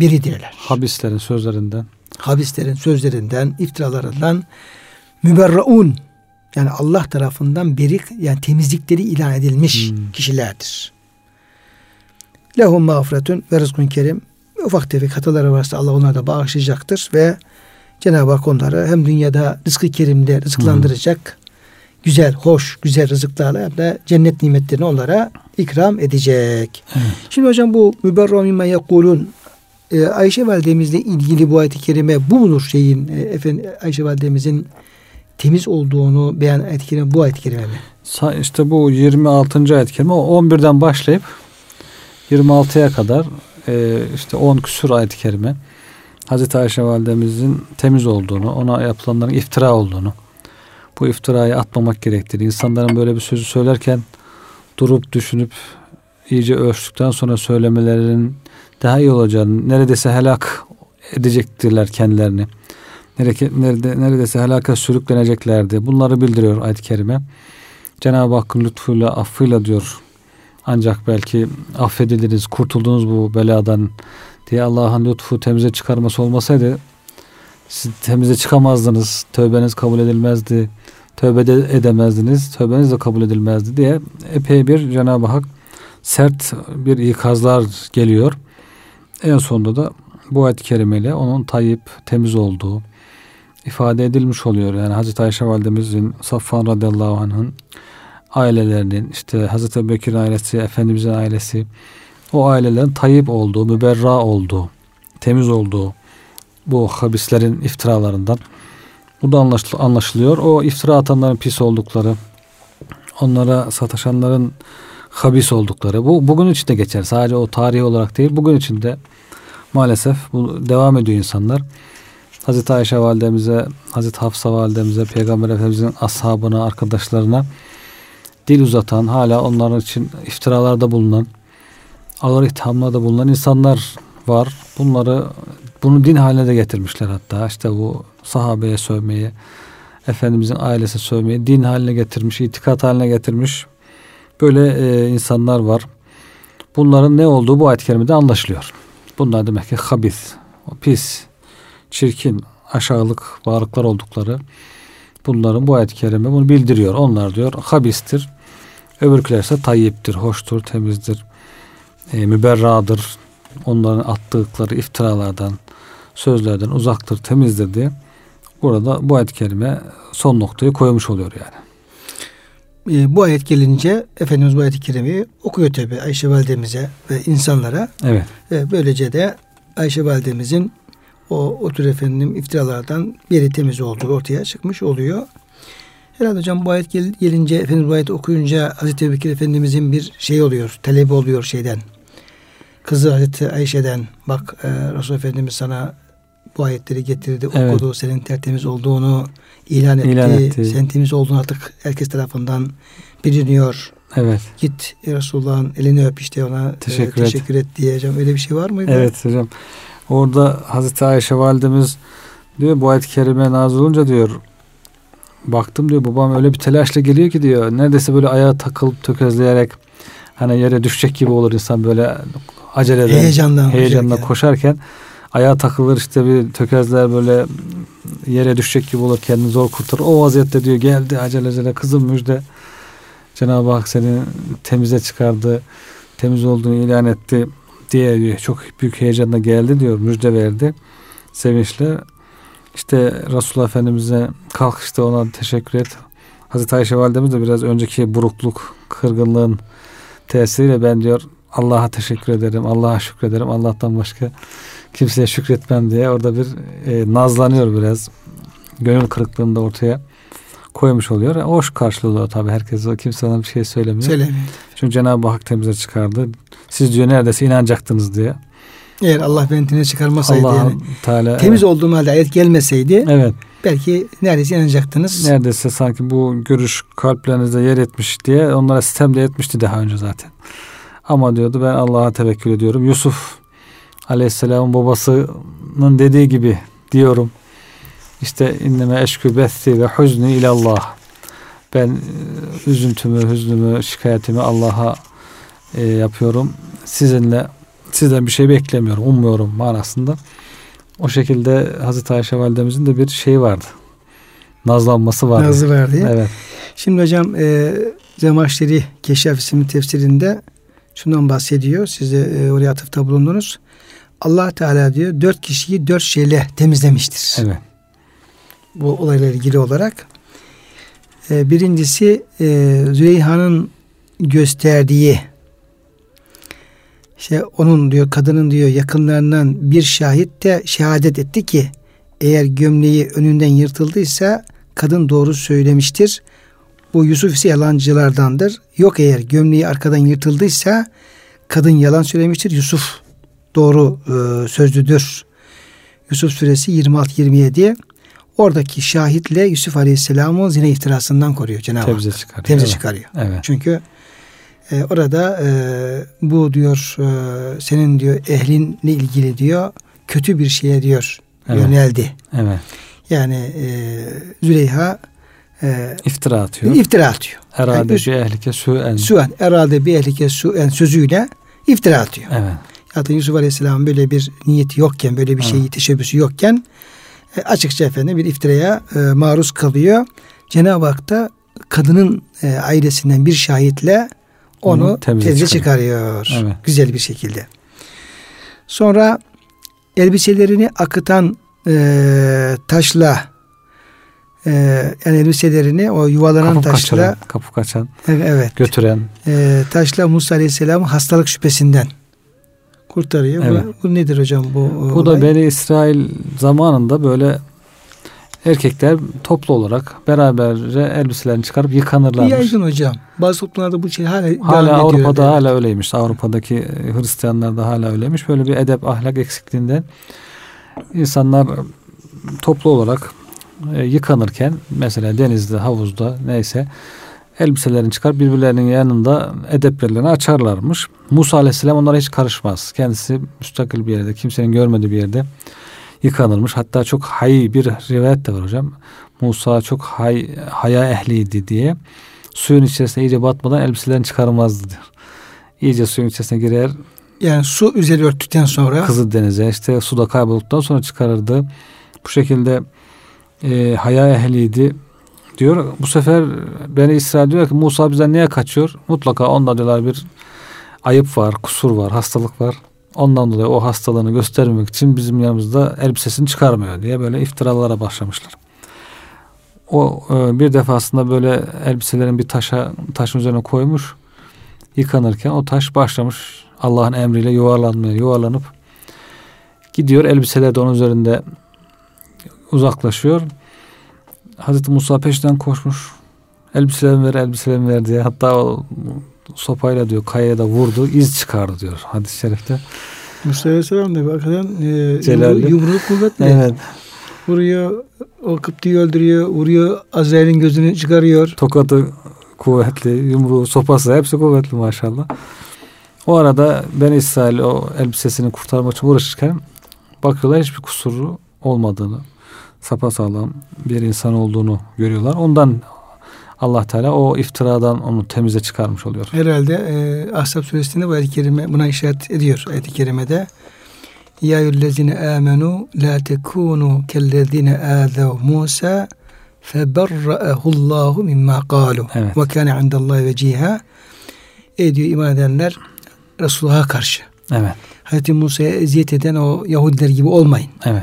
biridirler. Habislerin sözlerinden. Habislerin sözlerinden, iftiralarından müberraun yani Allah tarafından beri yani temizlikleri ilan edilmiş Hmm. kişilerdir. Lehum mağfiretun ve rızkun kerim. Ufak tefek hataları varsa Allah onlara da bağışlayacaktır ve Cenab-ı Hak onları hem dünyada rızkı kerimde rızıklandıracak, güzel, hoş, güzel rızıklarla hem de cennet nimetlerini onlara ikram edecek. Evet. Şimdi hocam bu müberra mimme yekulun e, Ayşe validemizle ilgili bu ayet-i kerime bu mudur şeyin e, efendim Ayşe validemizin temiz olduğunu beyan ayet-i kerime bu ayet-i kerime mi? İşte bu 26. ayet kerime o 11'den başlayıp 26'ya kadar e, işte 10 küsur ayet kerime Hazreti Ayşe validemizin temiz olduğunu, ona yapılanların iftira olduğunu, bu iftirayı atmamak gerektiğini, insanların böyle bir sözü söylerken durup düşünüp iyice ölçtükten sonra söylemelerinin daha iyi olacağını, neredeyse helak edecektirler kendilerini. Nerede, nerede, neredeyse helaka sürükleneceklerdi. Bunları bildiriyor ayet-i kerime. Cenab-ı Hakk'ın lütfuyla, affıyla diyor. Ancak belki affedildiniz, kurtuldunuz bu beladan diye Allah'ın lütfu temize çıkarması olmasaydı siz temize çıkamazdınız. Tövbeniz kabul edilmezdi. Tövbe de edemezdiniz. Tövbeniz de kabul edilmezdi diye epey bir Cenab-ı Hak sert bir ikazlar geliyor. En sonunda da bu ayet-i kerimeyle onun tayyip, temiz olduğu ifade edilmiş oluyor. Yani Hazreti Ayşe validemizin, Safvan radıyallahu anh'ın ailelerinin, işte Hazreti Ebubekir'in ailesi, Efendimizin ailesi, o ailelerin tayyip olduğu, müberra olduğu, temiz olduğu bu habislerin iftiralarından bu da anlaşıl- anlaşılıyor. O iftira atanların pis oldukları, onlara sataşanların habis oldukları. Bu bugün için de geçer. Sadece o tarihi olarak değil. Bugün için de maalesef bu devam ediyor insanlar. Hazreti Ayşe validemize, Hazreti Hafsa validemize, Peygamber Efendimizin ashabına, arkadaşlarına dil uzatan, hala onların için iftiralarda bulunan, ağır ithamlarda bulunan insanlar var. Bunları bunu din haline de getirmişler hatta. İşte bu sahabeye sövmeyi, Efendimizin ailesi sövmeyi din haline getirmiş, itikat haline getirmiş. Böyle e, insanlar var. Bunların ne olduğu bu ayet-i kerimede anlaşılıyor. Bunlar demek ki habis, pis, çirkin, aşağılık varlıklar oldukları bunların bu ayet-i kerime bunu bildiriyor. Onlar diyor habistir. Öbürküler ise tayyiptir, hoştur, temizdir, e, müberradır. Onların attıkları iftiralardan, sözlerden uzaktır, temizdir diye burada bu ayet-i kerime son noktayı koymuş oluyor yani. E, bu ayet gelince Efendimiz bu ayet-i kerimeyi okuyor tabi Ayşe validemize ve insanlara. Evet. Ve böylece de Ayşe validemizin o, o tür efendim iftiralardan biri temiz olduğu ortaya çıkmış oluyor. Herhalde hocam bu ayet gel, gelince Efendimiz bu ayeti okuyunca Hazreti Ebubekir Efendimizin bir şey oluyor, talebi oluyor şeyden. Kızı Hazreti Ayşe'den bak e, Resul Efendimiz sana bu ayetleri getirdi, Evet. okudu, senin tertemiz olduğunu ilan etti. İlan etti. Sen temiz olduğunu artık herkes tarafından biliniyor. Evet. Git Resulullah'ın elini öp işte ona e, Teşekkür et. teşekkür et diye hocam. Öyle bir şey var mıydı? Evet hocam. Orada Hazreti Ayşe validemiz diyor bu ayet-i kerime nazil olunca diyor baktım diyor babam öyle bir telaşla geliyor ki diyor neredeyse böyle ayağa takılıp tökezleyerek hani yere düşecek gibi olur insan böyle aceleden heyecanla hocam. koşarken ayağa takılır işte bir tökezler böyle yere düşecek gibi olur kendini zor kurtarır. O vaziyette diyor geldi acele acele kızım müjde Cenab-ı Hak seni temize çıkardı temiz olduğunu ilan etti diye diyor. Çok büyük heyecanla geldi diyor müjde verdi sevinçle. İşte Resulullah Efendimiz'e kalk işte ona teşekkür et. Hazreti Ayşe Validemiz de biraz önceki burukluk, kırgınlığın tesiriyle ben diyor Allah'a teşekkür ederim, Allah'a şükrederim, Allah'tan başka kimseye şükretmem diye orada bir e, nazlanıyor biraz. Gönül kırıklığını da ortaya koymuş oluyor. E, hoş karşılıyor tabii herkes. O kimse ona bir şey söylemiyor. Söylemiyor. Çünkü Cenab-ı Hak temize çıkardı. Siz diyor neredeyse inanacaktınız diye. Eğer Allah beni temize çıkarmasaydı Allah yani, Teala temiz olduğum halde ayet gelmeseydi Evet. belki neredeyse inanacaktınız. Neredeyse sanki bu görüş kalplerinizde yer etmiş diye onlara sistem de etmişti daha önce zaten. Ama diyordu ben Allah'a tevekkül ediyorum. Yusuf Aleyhisselam'ın babasının dediği gibi diyorum. İşte inneme eşkü bethi ve huzni ilallah. Ben e, üzüntümü, hüznümü, şikayetimi Allah'a e, yapıyorum. Sizinle sizden bir şey beklemiyorum, ummuyorum manasında. O şekilde Hazreti Ayşe validemizin de bir şeyi vardı. Nazlanması vardı. Nazlı verdi. Evet. Şimdi hocam e, Zemaşleri Keşaf isimli tefsirinde şundan bahsediyor. Siz de e, oraya atıfta bulundunuz. Allah Teala diyor dört kişiyi dört şeyle temizlemiştir. Evet. Bu olayla ilgili olarak. E, birincisi e, Züleyha'nın gösterdiği işte onun diyor kadının diyor yakınlarından bir şahit de şehadet etti ki eğer gömleği önünden yırtıldıysa kadın doğru söylemiştir. Bu Yusuf ise yalancılardandır. Yok eğer gömleği arkadan yırtıldıysa kadın yalan söylemiştir. Yusuf doğru e, sözlüdür. Yusuf suresi 26-27 oradaki şahitle Yusuf Aleyhisselam'ı zina iftirasından koruyor Cenab-ı Hak. Temize çıkarıyor. Temize çıkarıyor. Evet. Çünkü e, orada e, bu diyor e, senin diyor ehlinle ilgili diyor kötü bir şeye diyor Evet. yöneldi. Evet. Yani e, Züleyha e, İftira atıyor. iftira atıyor. Herhalde Yani bir ehlike süen. Süen, erade bir ehlike suen sözüyle iftira atıyor. Evet. Zaten Yusuf Aleyhisselam böyle bir niyeti yokken, böyle bir Evet. şeyi teşebbüsü yokken e, açıkça efendim bir iftiraya e, maruz kalıyor. Cenab-ı Hak da kadının e, ailesinden bir şahitle onu Onu temize temize çıkarıyor. çıkarıyor. Evet. Güzel bir şekilde. Sonra elbiselerini akıtan e, taşla e, yani elbiselerini o yuvalanan Kapı taşla kaçıran, kapı kaçan, evet götüren. e, taşla Musa Aleyhisselam hastalık şüphesinden kurtarıyor. Evet. Bu, bu nedir hocam bu? Bu olay? da Beni İsrail zamanında böyle erkekler toplu olarak beraber elbiselerini çıkarıp yıkanırlarmış. Yaygın hocam. Bazı toplumlarda bu şey hala, devam Hala ediyor. Avrupa'da Evet. hala öyleymiş. Avrupa'daki e, Hristiyanlar da hala öyleymiş. Böyle bir edep ahlak eksikliğinden insanlar toplu olarak e, yıkanırken mesela denizde, havuzda neyse elbiselerini çıkar birbirlerinin yanında edeplerini açarlarmış. Musa Aleyhisselam onlara hiç karışmaz. Kendisi müstakil bir yerde, kimsenin görmediği bir yerde yıkanırmış. Hatta çok hay bir rivayet de var hocam. Musa çok hay, haya ehliydi diye suyun içerisine iyice batmadan elbiselerini çıkarmazdı diyor. İyice suyun içerisine girer, Yani su üzeri örttükten sonra Kızıl Denize işte suda kaybolduktan sonra çıkarırdı. Bu şekilde e, haya ehliydi diyor. Bu sefer Beni İsrail diyor ki Musa bizden niye kaçıyor? Mutlaka onda diyorlar bir ayıp var, kusur var, hastalık var. Ondan dolayı o hastalığını göstermemek için bizim yanımızda elbisesini çıkarmıyor diye böyle iftiralara başlamışlar. o e, bir defasında böyle elbiselerin bir taşa taşın üzerine koymuş. Yıkanırken o taş başlamış Allah'ın emriyle yuvarlanmaya, yuvarlanıp gidiyor. Elbiseler de onun üzerinde uzaklaşıyor. Hazreti Musa peşinden koşmuş. Elbiselerimi ver, elbiselerimi ver diye. Hatta o sopayla diyor kayaya da vurdu. iz çıkardı diyor hadis-i şerifte. Musa Aleyhisselam da hakikaten e, yumruğu kuvvetli. Evet. Vuruyor, o Kıpti'yi öldürüyor, vuruyor, Azrail'in gözünü çıkarıyor. Tokadı kuvvetli, yumruğu, sopası hepsi kuvvetli maşallah. O arada Ben İsrail o elbisesini kurtarmak için uğraşırken bakıyorlar hiçbir kusuru olmadığını, sapasağlam bir insan olduğunu görüyorlar. Ondan Allah Teala o iftiradan onu temize çıkarmış oluyor. Herhalde e, Ahzab suresinde bu ayet-i kerime buna işaret ediyor ayet-i kerimede. Ya yüllezine amenu la tekunu kellezine azav Musa feberra'ehullahu mimma kalu evet. ve kâne indallahi veciha Ey diyor iman edenler Resulullah'a karşı. Evet. Hazreti Musa'ya eziyet eden o Yahudiler gibi olmayın. Evet.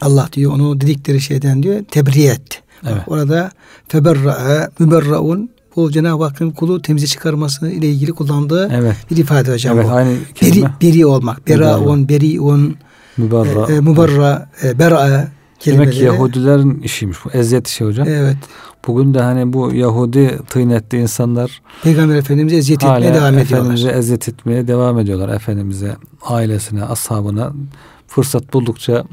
Allah diyor onu dedikleri şeyden diyor tebriye etti. Evet. Orada feberra'a müberraun bu Cenab-ı Hakk'ın kulu temize çıkarması ile ilgili kullandığı evet. bir ifade hocam evet, bu. Aynı beri, beri olmak. Beraun, beriun, müberra, e, müberra, e, bera'a kelimeleri. Demek ki Yahudilerin işiymiş bu. Eziyet işi hocam. Evet. Bugün de hani bu Yahudi tıynetli insanlar Peygamber Efendimiz'e eziyet etmeye devam ediyorlar. Efendimiz'e eziyet etmeye devam ediyorlar. Efendimiz'e, ailesine, ashabına fırsat buldukça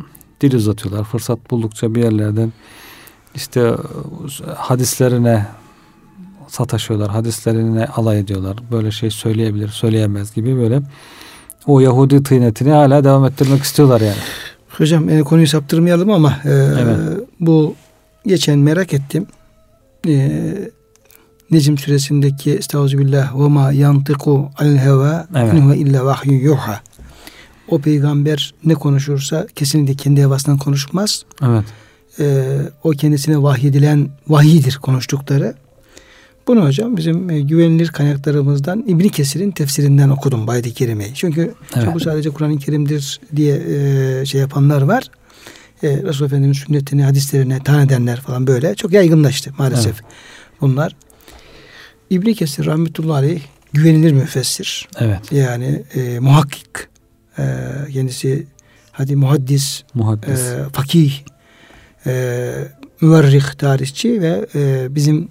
dil uzatıyorlar. Fırsat buldukça bir yerlerden işte hadislerine sataşıyorlar. Hadislerine alay ediyorlar. Böyle şey söyleyebilir, söyleyemez gibi böyle o Yahudi tıynetini hala devam ettirmek istiyorlar yani. Hocam e, konuyu saptırmayalım ama e, evet. bu geçen merak ettim. E, Necim suresindeki Estağfirullah ve ma yantiku al heva evet. illa vahyu yuha. O peygamber ne konuşursa kesinlikle kendi hevasından konuşmaz. Evet. E, o kendisine vahyedilen vahidir konuştukları. Bunu hocam bizim e, güvenilir kaynaklarımızdan İbni Kesir'in tefsirinden okudum Bayet-i Kerime'yi. Çünkü evet. bu sadece Kur'an-ı Kerim'dir diye e, şey yapanlar var. E, Resulullah Efendimiz'in sünnetini, hadislerine tan edenler falan böyle çok yaygınlaştı maalesef evet. bunlar. İbni Kesir rahmetullahi aleyh güvenilir müfessir. Evet. Yani e, muhakkik. E, kendisi hadi muhaddis, muhaddis. E, fakih, e, müverrih tarihçi ve e, bizim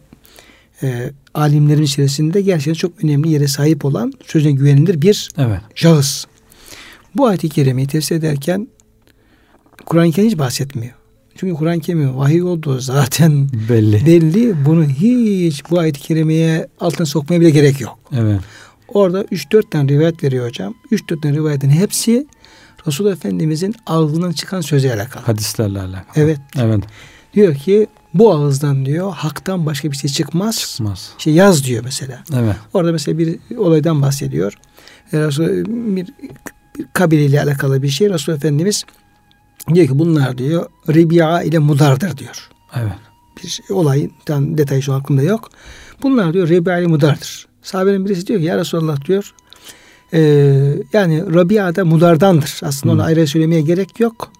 e, alimlerin içerisinde gerçekten çok önemli yere sahip olan sözüne güvenilir bir evet. şahıs. Bu ayet-i kerimeyi tefsir ederken Kur'an-ı Kerim hiç bahsetmiyor. Çünkü Kur'an-ı Kerim'in vahiy olduğu zaten belli. belli. Bunu hiç bu ayet-i kerimeye altına sokmaya bile gerek yok. Evet. Orada 3-4 tane rivayet veriyor hocam. 3-4 tane rivayetin hepsi Resulullah Efendimizin ağzından çıkan sözle alakalı. Hadislerle alakalı. Evet. Evet. Diyor ki bu ağızdan diyor haktan başka bir şey çıkmaz. Çıkmaz. Şey yaz diyor mesela. Evet. Orada mesela bir olaydan bahsediyor. Resul bir, bir kabileyle alakalı bir şey. Resul Efendimiz diyor ki bunlar diyor Ribi'a ile Mudar'dır diyor. Evet. Bir olayın tam detayı şu aklımda yok. Bunlar diyor Ribi'a ile Mudar'dır. Sahabenin birisi diyor ki ya Resulallah diyor e, yani Rabia da Mudar'dandır. Aslında hmm. onu ayrı söylemeye gerek yok.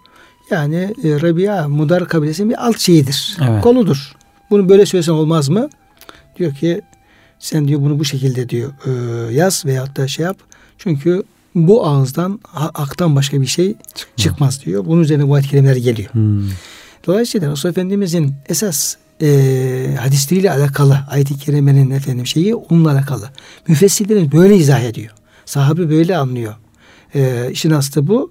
Yani e, Rabia Mudar kabilesinin bir alt şeyidir. Evet. Koludur. Bunu böyle söylesen olmaz mı? Diyor ki sen diyor bunu bu şekilde diyor e, yaz veyahut da şey yap. Çünkü bu ağızdan aktan başka bir şey Çıkmaz. çıkmaz diyor. Bunun üzerine bu kelimeler geliyor. Hmm. Dolayısıyla Resulullah Efendimizin esas e, hadisleriyle alakalı ayet-i kerimenin efendim şeyi onunla alakalı. Müfessirlerimiz böyle izah ediyor. Sahabe böyle anlıyor. E, işin aslı bu.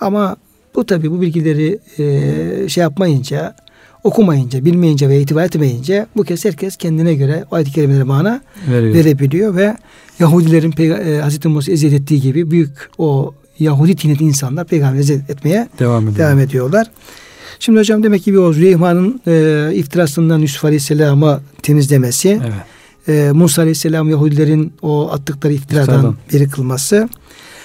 Ama bu tabi bu bilgileri e, şey yapmayınca, okumayınca, bilmeyince ve itibar etmeyince bu kez herkes kendine göre o ayet-i kerimelere mana Veriyor. verebiliyor ve Yahudilerin e, Hazreti Musa eziyet ettiği gibi büyük o Yahudi tineti insanlar peygamber eziyet etmeye devam, ediyor. devam ediyorlar. Şimdi hocam demek ki bir o Züleyman'ın e, iftirasından Yusuf Aleyhisselam'a temizlemesi, evet. e, Musa Aleyhisselam Yahudilerin o attıkları iftiradan İftirdan. beri kılması,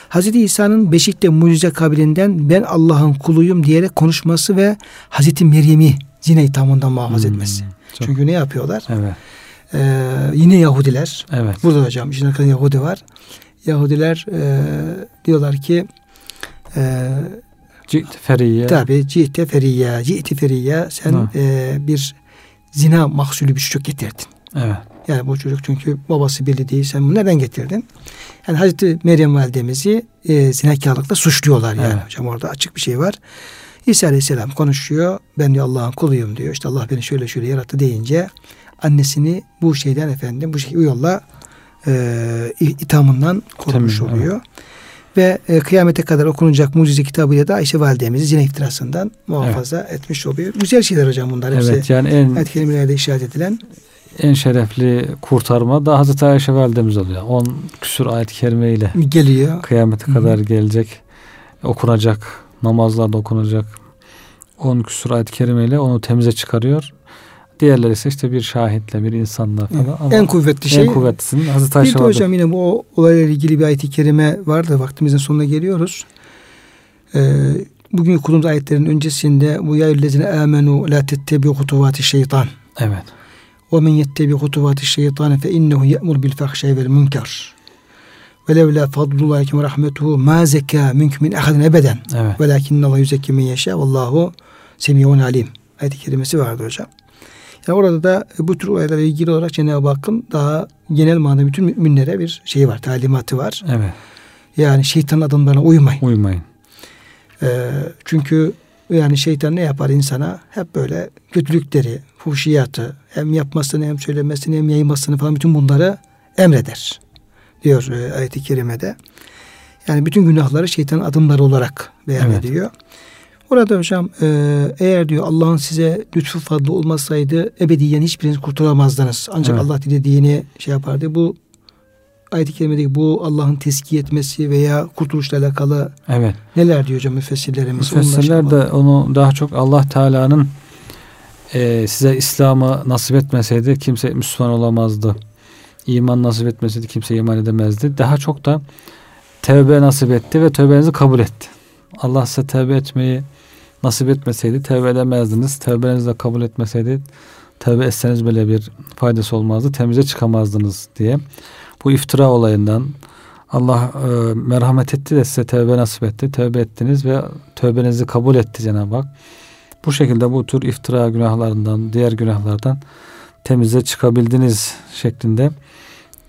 Hazreti İsa'nın Beşik'te mucize kabilinden ben Allah'ın kuluyum diyerek konuşması ve Hazreti Meryem'i zina ithamından muhafaza hmm, etmesi. Çok. Çünkü ne yapıyorlar? Evet. Ee, yine Yahudiler. Evet. Burada hocam işin arkasında Yahudi var. Yahudiler e, diyorlar ki e, Ci't feriye. Tabi ci'te feriye. Ci'ti feriye. Sen e, bir zina mahsulü bir çocuk getirdin. Evet. Yani bu çocuk çünkü babası belli değil. Sen bunu neden getirdin? Yani Hazreti Meryem validemizi e, zinakarlıkla suçluyorlar yani. Evet. Hocam orada açık bir şey var. İsa aleyhisselam konuşuyor. Ben diyor Allah'ın kuluyum diyor. İşte Allah beni şöyle şöyle yarattı deyince annesini bu şeyden efendim bu, şey, bu yolla e, ithamından korumuş Tabii, oluyor. Ve e, kıyamete kadar okunacak mucize kitabıyla da Ayşe validemizi zina iftirasından muhafaza etmiş oluyor. Güzel şeyler hocam bunlar hepsi. Evet yani en Ayet-i kerimelerde işaret edilen. en şerefli kurtarma da Hazreti Ayşe validemiz oluyor. 10 küsur ayet-i kerime ile Geliyor. kıyamete kadar gelecek. Okunacak. Namazlarda okunacak. 10 küsur ayet-i kerime ile onu temize çıkarıyor. Diğerleri ise işte bir şahitle, bir insanla falan. Ama en kuvvetli şey. en kuvvetlisinin Hazreti Bir Ayşe de validemiz. hocam yine bu olayla ilgili bir ayet-i kerime var da vaktimizin sonuna geliyoruz. Ee, bugün okuduğumuz ayetlerin öncesinde bu ya yüllezine amenu la tettebi hutuvati şeytan. Evet. Ve men yettebi hutuvati şeytan fe innehu ye'mur bil fahşai vel münker. Ve levla fadlullahi ve rahmetuhu ma zeka minkum min ahadin ebeden. Evet. Velakinne Allah yüzekki men yeşâ. Vallahu semiyun alim. Ayet-i kerimesi vardı hocam. Yani orada da bu tür olaylarla ilgili olarak Cenab-ı Hakk'ın daha genel manada bütün müminlere bir şey var, talimatı var. Evet. Yani şeytanın adımlarına uymayın. Uymayın. Ee, çünkü yani şeytan ne yapar insana? Hep böyle kötülükleri, fuhşiyatı hem yapmasını hem söylemesini hem yaymasını falan bütün bunları emreder. Diyor e, ayet-i kerimede. Yani bütün günahları şeytanın adımları olarak beyan Evet. ediyor. Orada hocam e, eğer diyor Allah'ın size lütfu fadlı olmasaydı ebediyen hiçbiriniz kurtulamazdınız. Ancak Evet. Allah dilediğini şey yapardı. Bu ayet-i kerimedeki bu Allah'ın teskiye etmesi veya kurtuluşla alakalı Evet. neler diyor hocam müfessirlerimiz? Şey Müfessirler de onu daha çok Allah Teala'nın e, size İslam'ı nasip etmeseydi kimse Müslüman olamazdı. İman nasip etmeseydi kimse iman edemezdi. Daha çok da tevbe nasip etti ve tövbenizi kabul etti. Allah size tevbe etmeyi nasip etmeseydi tevbe edemezdiniz. Tevbenizi de kabul etmeseydi tevbe etseniz bile bir faydası olmazdı. Temize çıkamazdınız diye. Bu iftira olayından Allah e, merhamet etti de size tevbe nasip etti. Tevbe ettiniz ve tövbenizi kabul etti Cenab-ı Hak. Bu şekilde bu tür iftira günahlarından, diğer günahlardan temize çıkabildiniz şeklinde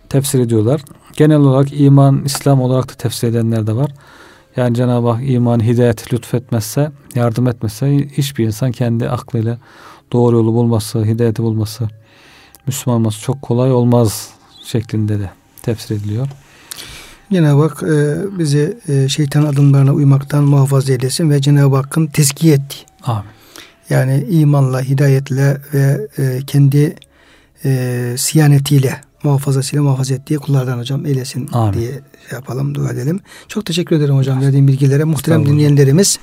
tefsir ediyorlar. Genel olarak iman, İslam olarak da tefsir edenler de var. Yani Cenab-ı Hak iman, hidayet lütfetmezse, yardım etmezse hiçbir insan kendi aklıyla doğru yolu bulması, hidayeti bulması, Müslüman olması çok kolay olmaz şeklinde de tefsir ediliyor. Cenab-ı Hak e, bizi e, şeytan adımlarına uymaktan muhafaza eylesin ve Cenab-ı Hakk'ın tezkiye ettiği Amin. yani imanla, hidayetle ve e, kendi e, siyanetiyle muhafazasıyla muhafaza ettiği kullardan hocam eylesin Amin. diye şey yapalım, dua edelim. Çok teşekkür ederim hocam verdiğim bilgilere. Muhterem dinleyenlerimiz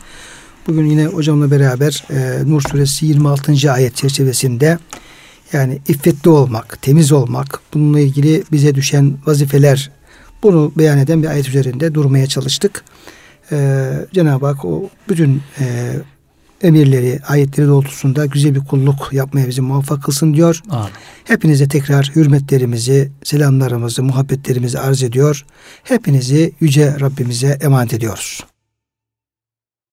bugün yine hocamla beraber e, Nur suresi 26. ayet çerçevesinde yani iffetli olmak, temiz olmak, bununla ilgili bize düşen vazifeler bunu beyan eden bir ayet üzerinde durmaya çalıştık. Ee, Cenab-ı Hak o bütün e, emirleri, ayetleri doğrultusunda güzel bir kulluk yapmaya bizi muvaffak kılsın diyor. Amin. Hepinize tekrar hürmetlerimizi, selamlarımızı, muhabbetlerimizi arz ediyor. Hepinizi yüce Rabbimize emanet ediyoruz.